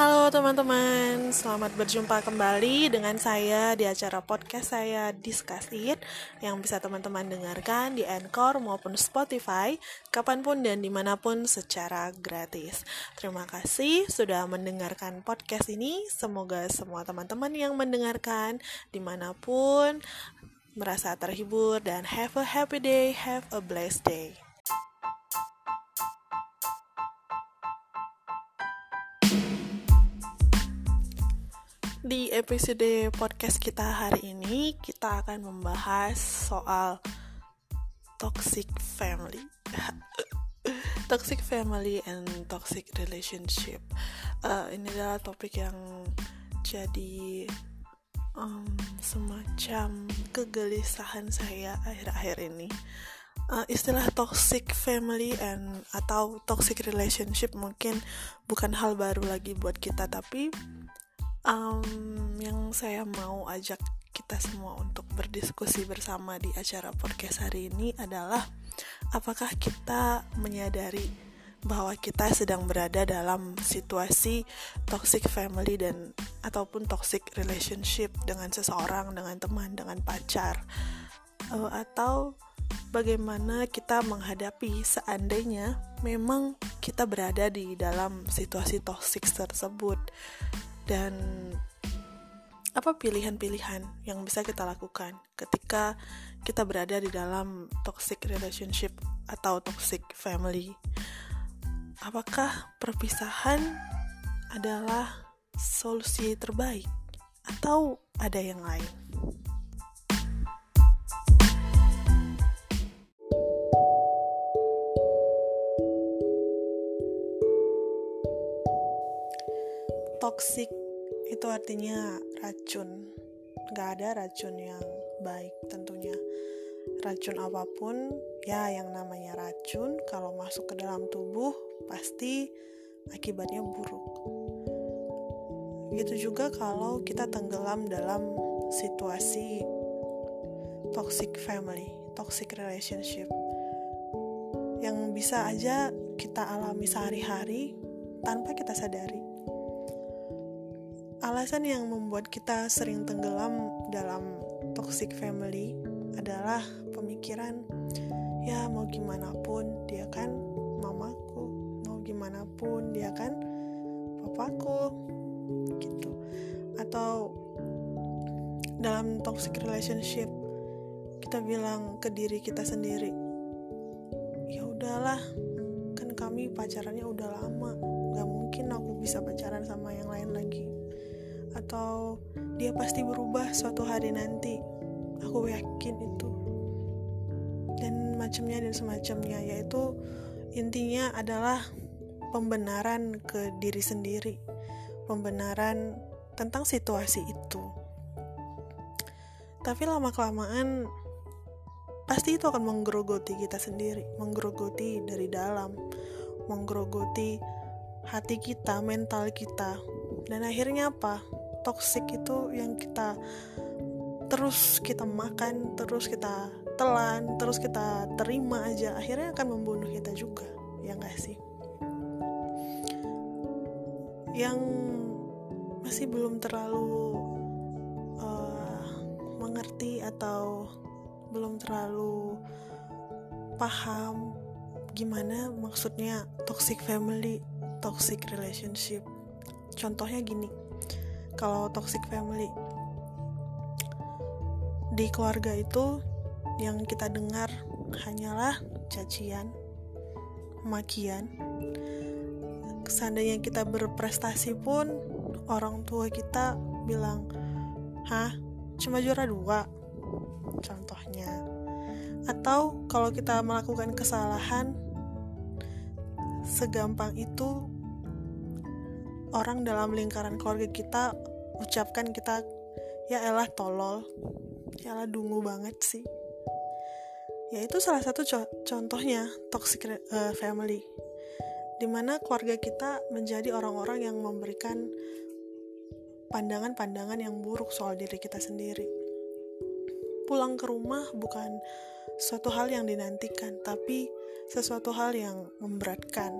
Halo teman-teman, selamat berjumpa kembali dengan saya di acara podcast saya Discuss It yang bisa teman-teman dengarkan di Anchor maupun Spotify kapan pun dan di mana pun secara gratis. Terima kasih sudah mendengarkan podcast ini, semoga semua teman-teman yang mendengarkan di mana pun merasa terhibur dan have a happy day, have a blessed day. Di episode podcast kita hari ini, kita akan membahas soal toxic family. toxic family and toxic relationship. Uh, ini adalah topik yang jadi um, semacam kegelisahan saya akhir-akhir ini. Uh, istilah toxic family and atau toxic relationship mungkin bukan hal baru lagi buat kita, tapi um, yang saya mau ajak kita semua untuk berdiskusi bersama di acara podcast hari ini adalah apakah kita menyadari bahwa kita sedang berada dalam situasi toxic family dan ataupun toxic relationship dengan seseorang, dengan teman, dengan pacar, uh, atau bagaimana kita menghadapi seandainya memang kita berada di dalam situasi toxic tersebut dan apa pilihan-pilihan yang bisa kita lakukan ketika kita berada di dalam toxic relationship atau toxic family. Apakah perpisahan adalah solusi terbaik atau ada yang lain? Toxic itu artinya racun. Gak ada racun yang baik tentunya. Racun apa pun ya yang namanya racun kalau masuk ke dalam tubuh pasti akibatnya buruk. Gitu juga kalau kita tenggelam dalam situasi toxic family toxic relationship. Yang bisa aja kita alami sehari-hari tanpa kita sadari Alasan yang membuat kita sering tenggelam dalam toxic family adalah pemikiran, ya mau gimana pun dia kan mamaku, mau gimana pun dia kan papaku, gitu. Atau dalam toxic relationship kita bilang ke diri kita sendiri, ya udahlah, kan kami pacarannya udah lama, gak mungkin aku bisa pacaran sama yang lain lagi atau dia pasti berubah suatu hari nanti. Aku yakin itu. Dan macamnya dan semacamnya yaitu intinya adalah pembenaran ke diri sendiri. Pembenaran tentang situasi itu. Tapi lama kelamaan pasti itu akan menggerogoti kita sendiri. Menggerogoti dari dalam. Menggerogoti hati kita mental kita. Dan akhirnya apa toxic itu yang kita terus kita makan terus kita telan terus kita terima aja akhirnya akan membunuh kita juga ya gak sih? Yang masih belum terlalu uh, mengerti atau belum terlalu paham gimana maksudnya toxic family toxic relationship. Contohnya gini kalau toxic family di keluarga itu yang kita dengar hanyalah cacian, makian. Seandainya kita berprestasi pun orang tua kita bilang, "Hah, cuma juara dua." Contohnya. Atau kalau kita melakukan kesalahan segampang itu orang dalam lingkaran keluarga kita ucapkan kita ya elah tolol. Ya elah dungu banget sih. Ya itu salah satu co contohnya toxic uh, family di mana keluarga kita menjadi orang-orang yang memberikan pandangan-pandangan yang buruk soal diri kita sendiri. Pulang ke rumah bukan suatu hal yang dinantikan tapi sesuatu hal yang memberatkan.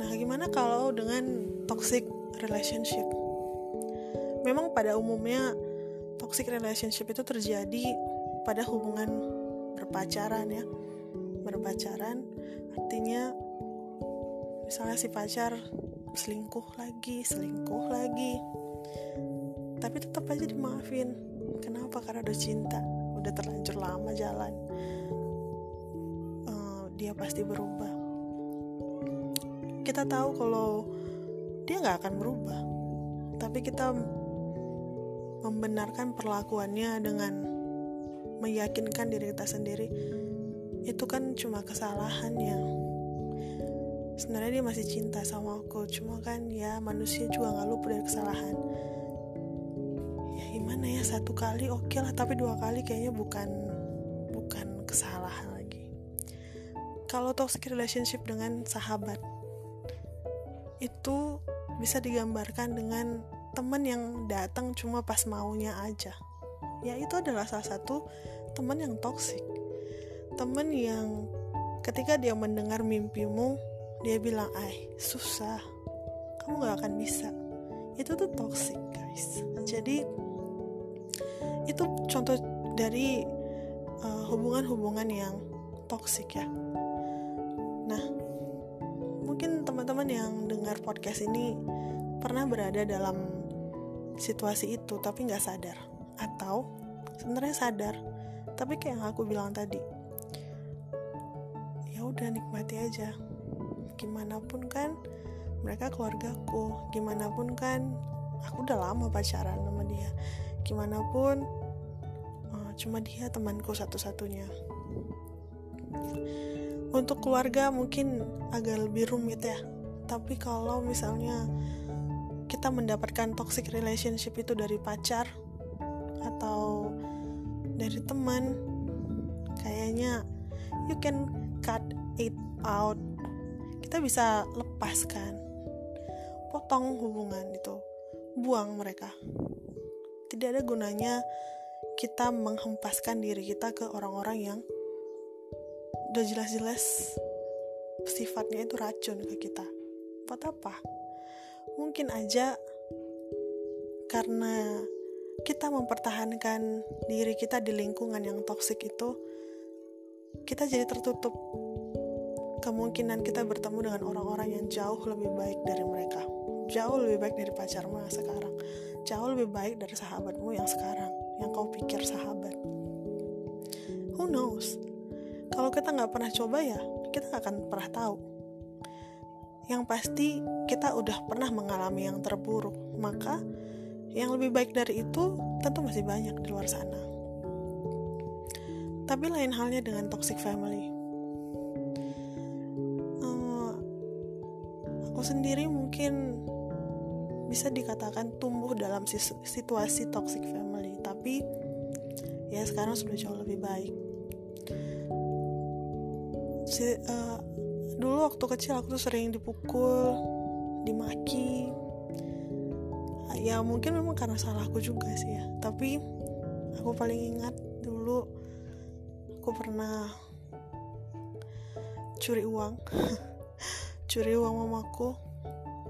Nah gimana kalau dengan toxic relationship memang pada umumnya toxic relationship itu terjadi pada hubungan berpacaran ya. Berpacaran artinya misalnya si pacar selingkuh lagi selingkuh lagi tapi tetap aja dimaafin. Kenapa? Karena udah cinta udah terlanjur lama jalan. Uh, dia pasti berubah. Kita tahu kalau dia nggak akan berubah tapi kita membenarkan perlakuannya dengan meyakinkan diri kita sendiri itu kan cuma kesalahannya sebenarnya dia masih cinta sama aku cuma kan ya manusia juga nggak lupa dari kesalahan. Ya gimana ya satu kali oke okay lah tapi dua kali kayaknya bukan bukan kesalahan lagi. Kalau toxic relationship dengan sahabat itu bisa digambarkan dengan teman yang datang cuma pas maunya aja. Ya itu adalah salah satu teman yang toksik teman yang ketika dia mendengar mimpimu dia bilang ay susah. Kamu gak akan bisa. Itu tuh toxic guys. Jadi itu contoh dari uh, hubungan-hubungan uh, yang toxic ya. Nah mungkin teman-teman yang dengar podcast ini pernah berada dalam situasi itu tapi nggak sadar. Atau sebenarnya sadar tapi kayak yang aku bilang tadi ya udah nikmati aja. Gimana pun kan mereka keluargaku gimana pun kan aku udah lama pacaran sama dia. Gimana pun uh, cuma dia temanku satu-satunya. Untuk keluarga mungkin agak lebih rumit ya. Tapi kalau misalnya kita mendapatkan toxic relationship itu dari pacar atau dari teman kayaknya you can cut it out. Kita bisa lepaskan potong hubungan itu buang mereka. Tidak ada gunanya kita menghempaskan diri kita ke orang-orang yang udah jelas-jelas sifatnya itu racun ke kita. Buat apa mungkin aja karena kita mempertahankan diri kita di lingkungan yang toksik itu kita jadi tertutup kemungkinan kita bertemu dengan orang-orang yang jauh lebih baik dari mereka. Jauh lebih baik dari pacarmu yang sekarang. Jauh lebih baik dari sahabatmu yang sekarang yang kau pikir sahabat. Who knows? Kalau kita nggak pernah coba ya kita nggak akan pernah tahu yang pasti kita udah pernah mengalami yang terburuk, maka yang lebih baik dari itu tentu masih banyak di luar sana. Tapi lain halnya dengan toxic family. Uh, aku sendiri mungkin bisa dikatakan tumbuh dalam situasi toxic family, tapi ya sekarang sudah jauh lebih baik. Si, uh, dulu waktu kecil aku tuh sering dipukul dimaki. Ya mungkin memang karena salahku juga sih ya. Tapi aku paling ingat dulu aku pernah curi uang. Curi uang mamaku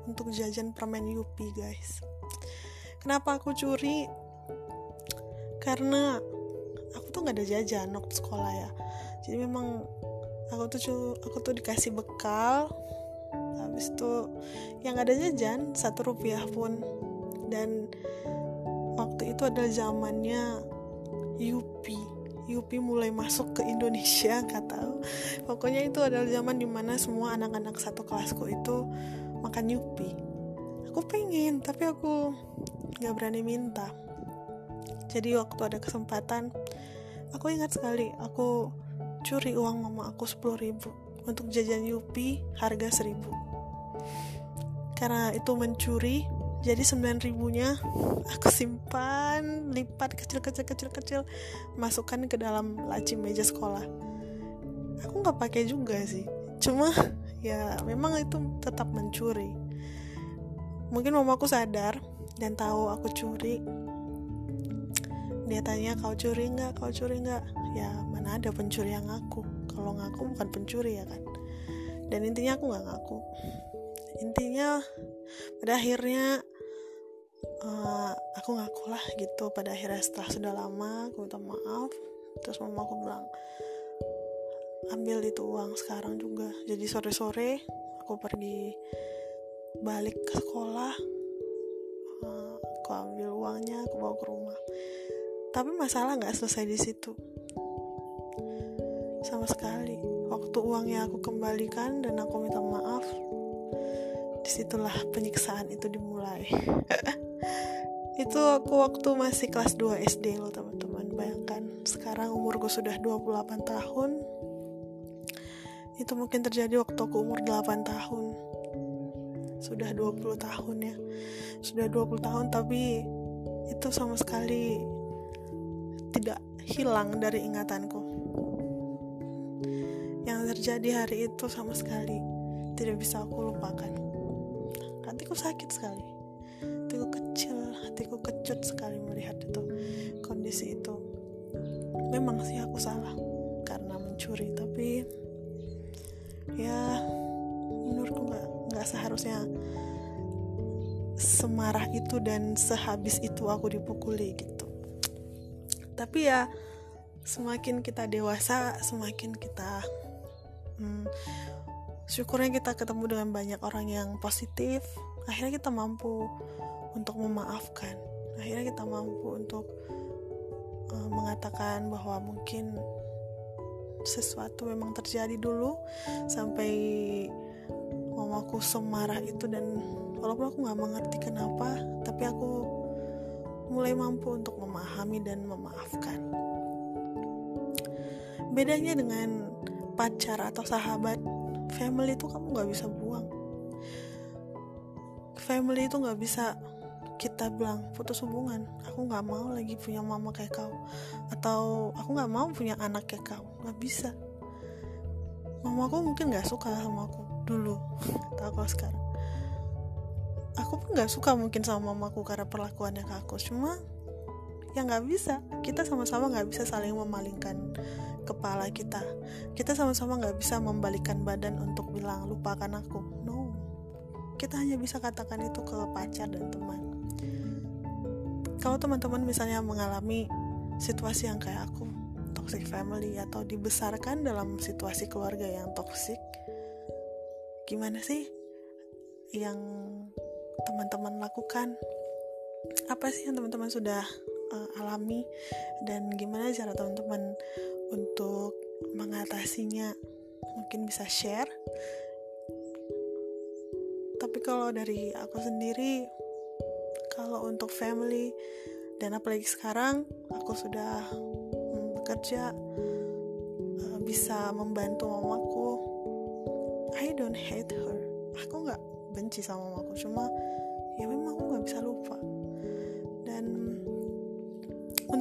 untuk jajan permen Yupi guys. Kenapa aku curi? Karena aku tuh nggak ada jajan waktu sekolah ya. Jadi memang aku tuh aku tuh dikasih bekal habis itu yang ada jajan satu rupiah pun. Dan waktu itu adalah zamannya Yupi. Yupi mulai masuk ke Indonesia nggak tahu. Pokoknya itu adalah zaman di mana semua anak-anak satu kelasku itu makan Yupi. Aku pengen tapi aku nggak berani minta. Jadi waktu ada kesempatan aku ingat sekali aku curi uang mama aku 10 ribu. Untuk jajan Yupi harga 1000 karena itu mencuri jadi 9 ribunya aku simpan lipat kecil kecil kecil kecil masukkan ke dalam laci meja sekolah. Aku nggak pakai juga sih. Cuma ya memang itu tetap mencuri. Mungkin mamaku sadar dan tahu aku curi. Dia tanya kau curi nggak? Kau curi nggak ya mana ada pencuri yang ngaku. Kalau ngaku bukan pencuri ya kan. Dan intinya aku nggak ngaku. Intinya pada akhirnya uh, aku ngaku lah gitu. Pada akhirnya setelah sudah lama aku minta maaf. Terus mama aku bilang ambil itu uang sekarang juga. Jadi sore-sore aku pergi balik ke sekolah uh, aku ambil uangnya aku bawa ke rumah. Tapi masalah nggak selesai di situ sama sekali. Waktu uangnya aku kembalikan dan aku minta maaf di situlah penyiksaan itu dimulai. Itu aku waktu masih kelas 2 SD loh teman-teman. Bayangkan sekarang umurku sudah 28 tahun. Itu mungkin terjadi waktu aku umur 8 tahun. Sudah 20 tahun ya. Sudah 20 tahun tapi itu sama sekali tidak hilang dari ingatanku. yang terjadi hari itu sama sekali. Tidak bisa aku lupakan. Hatiku sakit sekali. Hatiku kecil hatiku kecut sekali melihat itu kondisi itu. Memang sih aku salah karena mencuri tapi ya menurutku nggak nggak seharusnya semarah itu dan sehabis itu aku dipukuli gitu. Tapi ya semakin kita dewasa semakin kita hmm, syukurnya kita ketemu dengan banyak orang yang positif. Akhirnya kita mampu untuk memaafkan. Akhirnya kita mampu untuk uh, mengatakan bahwa mungkin sesuatu memang terjadi dulu sampai mamaku semarah itu dan walaupun aku nggak mengerti kenapa tapi aku mulai mampu untuk memahami dan memaafkan. Bedanya dengan pacar atau sahabat family itu kamu nggak bisa buang. Family itu nggak bisa kita bilang putus hubungan aku nggak mau lagi punya mama kayak kau. Atau aku nggak mau punya anak kayak kau. Nggak bisa. Mamaku mungkin nggak suka sama aku dulu atau aku sekarang. Aku pun nggak suka mungkin sama mamaku karena perlakuannya ke aku. Cuma ya nggak bisa. Kita sama-sama nggak bisa saling memalingkan kepala kita. Kita sama-sama nggak bisa membalikan badan untuk bilang lupakan aku. No. Kita hanya bisa katakan itu ke pacar dan teman. Kalau teman-teman misalnya mengalami situasi yang kayak aku toxic family atau dibesarkan dalam situasi keluarga yang toxic gimana sih yang teman-teman lakukan? Apa sih yang teman-teman sudah uh, alami dan gimana cara teman-teman untuk mengatasinya mungkin bisa share. Tapi kalau dari aku sendiri kalau untuk family dan apalagi sekarang aku sudah bekerja uh, bisa membantu mamaku. I don't hate her. Aku nggak benci sama mamaku cuma ya memang aku nggak bisa lupa. Dan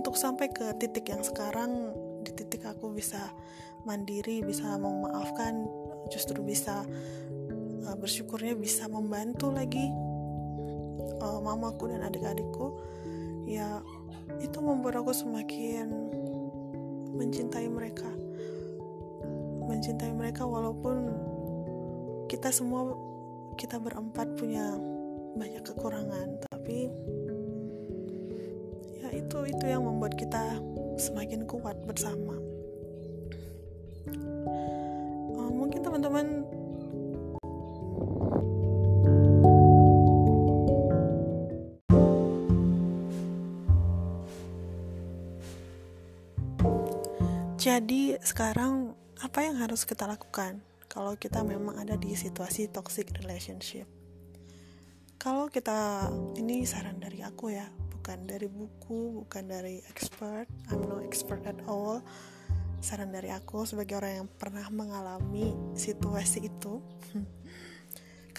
untuk sampai ke titik yang sekarang di titik aku bisa mandiri bisa memaafkan justru bisa uh, bersyukurnya bisa membantu lagi uh, mamaku dan adik-adikku. Ya itu membuat aku semakin mencintai mereka. Mencintai mereka walaupun kita semua kita berempat punya banyak kekurangan tapi itu itu yang membuat kita semakin kuat bersama uh, mungkin teman-teman Jadi sekarang apa yang harus kita lakukan kalau kita memang ada di situasi toxic relationship? Kalau kita ini saran dari aku ya, bukan dari buku, bukan dari expert. I'm no expert at all. Saran dari aku sebagai orang yang pernah mengalami situasi itu.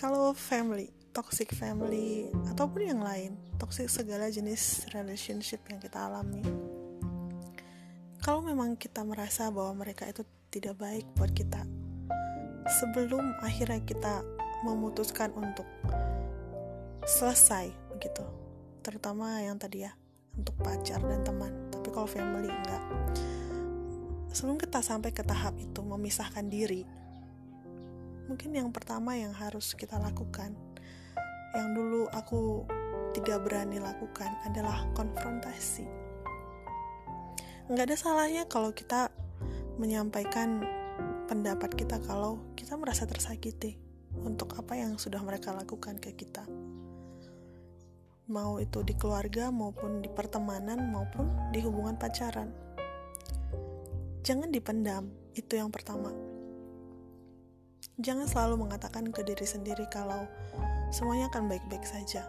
kalau family, toxic family ataupun yang lain, toxic segala jenis relationship yang kita alami kalau memang kita merasa bahwa mereka itu tidak baik buat kita sebelum akhirnya kita memutuskan untuk selesai begitu terutama yang tadi ya untuk pacar dan teman. Tapi kalau family enggak. Sebelum kita sampai ke tahap itu memisahkan diri mungkin yang pertama yang harus kita lakukan yang dulu aku tidak berani lakukan adalah konfrontasi. Nggak ada salahnya kalau kita menyampaikan pendapat kita kalau kita merasa tersakiti untuk apa yang sudah mereka lakukan ke kita mau itu di keluarga maupun di pertemanan maupun di hubungan pacaran jangan dipendam itu yang pertama jangan selalu mengatakan ke diri sendiri kalau semuanya akan baik-baik saja.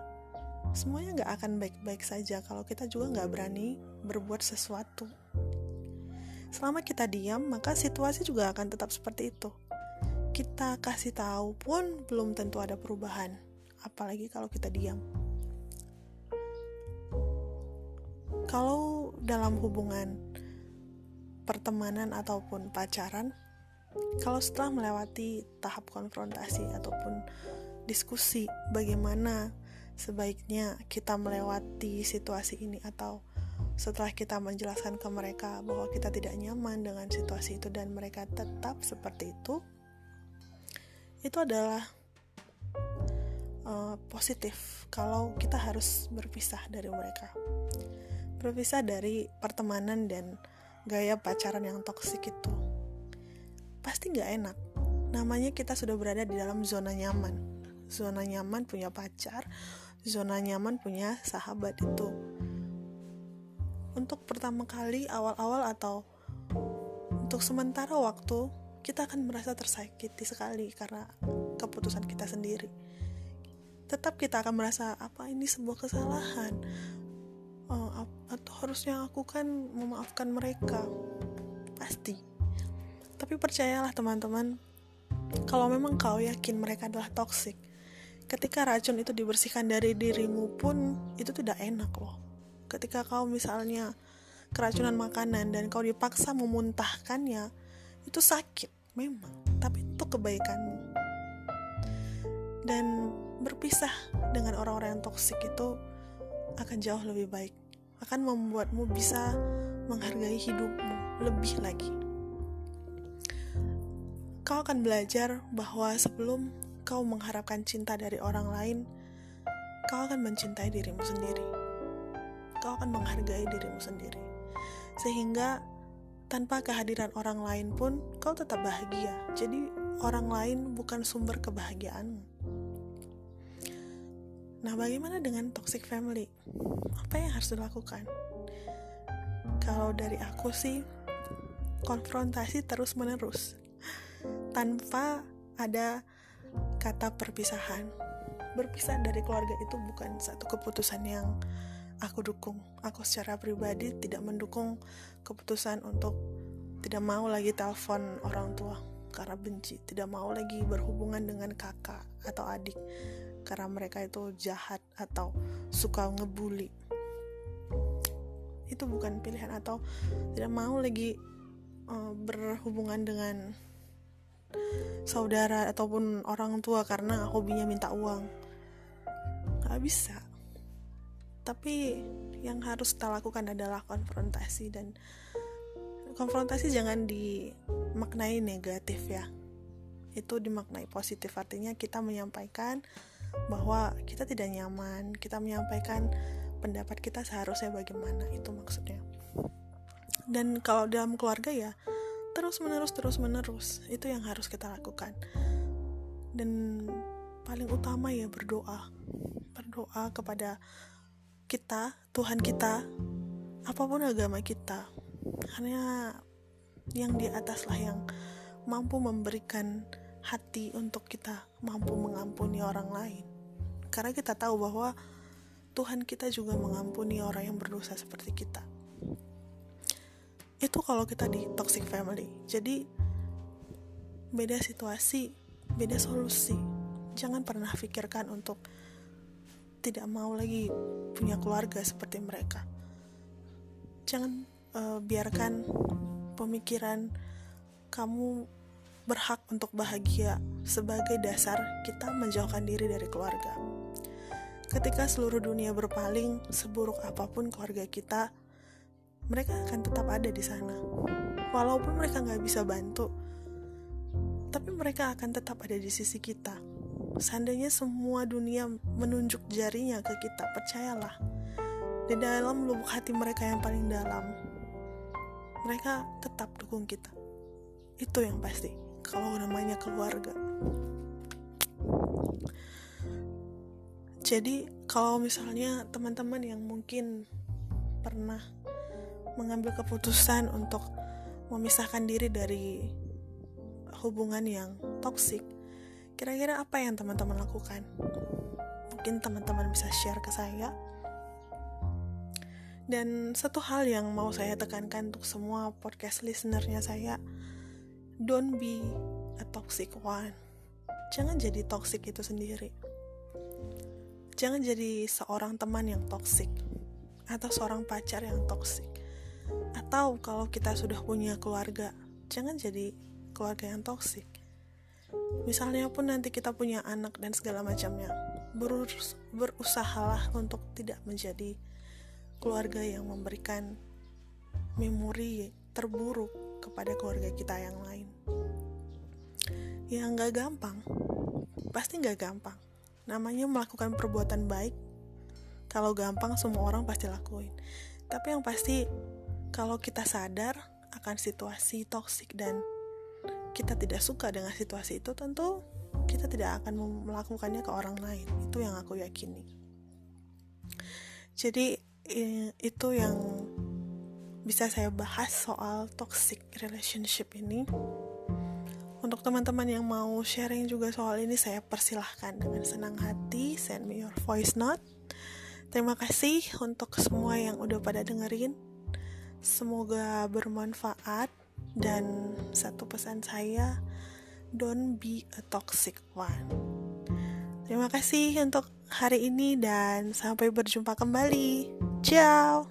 Semuanya nggak akan baik-baik saja kalau kita juga nggak berani berbuat sesuatu. Selama kita diam, maka situasi juga akan tetap seperti itu. Kita kasih tahu pun belum tentu ada perubahan, apalagi kalau kita diam. Kalau dalam hubungan pertemanan ataupun pacaran, kalau setelah melewati tahap konfrontasi ataupun diskusi bagaimana sebaiknya kita melewati situasi ini? Atau setelah kita menjelaskan ke mereka bahwa kita tidak nyaman dengan situasi itu dan mereka tetap seperti itu itu adalah uh, positif kalau kita harus berpisah dari mereka berpisah dari pertemanan dan gaya pacaran yang toksik itu pasti nggak enak. Namanya kita sudah berada di dalam zona nyaman. Zona nyaman punya pacar, zona nyaman punya sahabat itu. Untuk pertama kali awal-awal atau untuk sementara waktu kita akan merasa tersakiti sekali karena keputusan kita sendiri. Tetap kita akan merasa apa ini sebuah kesalahan. Oh, atau harusnya aku kan memaafkan mereka. Pasti tapi percayalah teman-teman, kalau memang kau yakin mereka adalah toksik, ketika racun itu dibersihkan dari dirimu pun itu tidak enak loh. Ketika kau misalnya keracunan makanan dan kau dipaksa memuntahkannya, itu sakit memang, tapi itu kebaikanmu. Dan berpisah dengan orang-orang yang toksik itu akan jauh lebih baik, akan membuatmu bisa menghargai hidupmu lebih lagi kau akan belajar bahwa sebelum kau mengharapkan cinta dari orang lain, kau akan mencintai dirimu sendiri. Kau akan menghargai dirimu sendiri. Sehingga tanpa kehadiran orang lain pun kau tetap bahagia. Jadi orang lain bukan sumber kebahagiaanmu. Nah, bagaimana dengan toxic family? Apa yang harus dilakukan? Kalau dari aku sih, konfrontasi terus-menerus tanpa ada kata perpisahan. Berpisah dari keluarga itu bukan satu keputusan yang aku dukung. Aku secara pribadi tidak mendukung keputusan untuk tidak mau lagi telepon orang tua karena benci, tidak mau lagi berhubungan dengan kakak atau adik karena mereka itu jahat atau suka ngebully. Itu bukan pilihan atau tidak mau lagi uh, berhubungan dengan saudara ataupun orang tua karena hobinya minta uang. Nggak bisa. Tapi yang harus kita lakukan adalah konfrontasi dan konfrontasi jangan dimaknai negatif ya. Itu dimaknai positif artinya kita menyampaikan bahwa kita tidak nyaman kita menyampaikan pendapat kita seharusnya bagaimana itu maksudnya. Dan kalau dalam keluarga ya terus menerus terus menerus itu yang harus kita lakukan. Dan paling utama ya berdoa. Berdoa kepada kita Tuhan kita apa pun agama kita. Hanya yang di atas lah yang mampu memberikan hati untuk kita mampu mengampuni orang lain. Karena kita tahu bahwa Tuhan kita juga mengampuni orang yang berdosa seperti kita. Itu kalau kita di toxic family. Jadi beda situasi beda solusi. Jangan pernah pikirkan untuk tidak mau lagi punya keluarga seperti mereka. Jangan uh, biarkan pemikiran kamu berhak untuk bahagia sebagai dasar kita menjauhkan diri dari keluarga. Ketika seluruh dunia berpaling, seburuk apa pun keluarga kita, mereka akan tetap ada di sana. Walaupun mereka nggak bisa bantu, tapi mereka akan tetap ada di sisi kita. Seandainya semua dunia menunjuk jarinya ke kita, percayalah, di dalam lubuk hati mereka yang paling dalam, mereka tetap dukung kita. Itu yang pasti, kalau namanya keluarga. Jadi, kalau misalnya teman-teman yang mungkin pernah mengambil keputusan untuk memisahkan diri dari hubungan yang toksik, kira-kira apa yang teman-teman lakukan? Mungkin teman-teman bisa share ke saya. Dan satu hal yang mau saya tekankan untuk semua podcast listenernya saya, don't be a toxic one. Jangan jadi toxic itu sendiri. Jangan jadi seorang teman yang toxic atau seorang pacar yang toxic. Atau kalau kita sudah punya keluarga, jangan jadi keluarga yang toksik. Misalnya pun nanti kita punya anak dan segala macamnya, berus berusahalah untuk tidak menjadi keluarga yang memberikan memori terburuk kepada keluarga kita yang lain. Ya nggak gampang, pasti nggak gampang. Namanya melakukan perbuatan baik, kalau gampang semua orang pasti lakuin. Tapi yang pasti kalau kita sadar akan situasi toksik dan kita tidak suka dengan situasi itu, tentu kita tidak akan melakukannya ke orang lain. Itu yang aku yakini. Jadi itu yang bisa saya bahas soal toxic relationship ini. Untuk teman-teman yang mau sharing juga soal ini, saya persilahkan dengan senang hati send me your voice note. Terima kasih untuk semua yang udah pada dengerin. Semoga bermanfaat dan satu pesan saya, don't be a toxic one. Terima kasih untuk hari ini dan sampai berjumpa kembali. Ciao.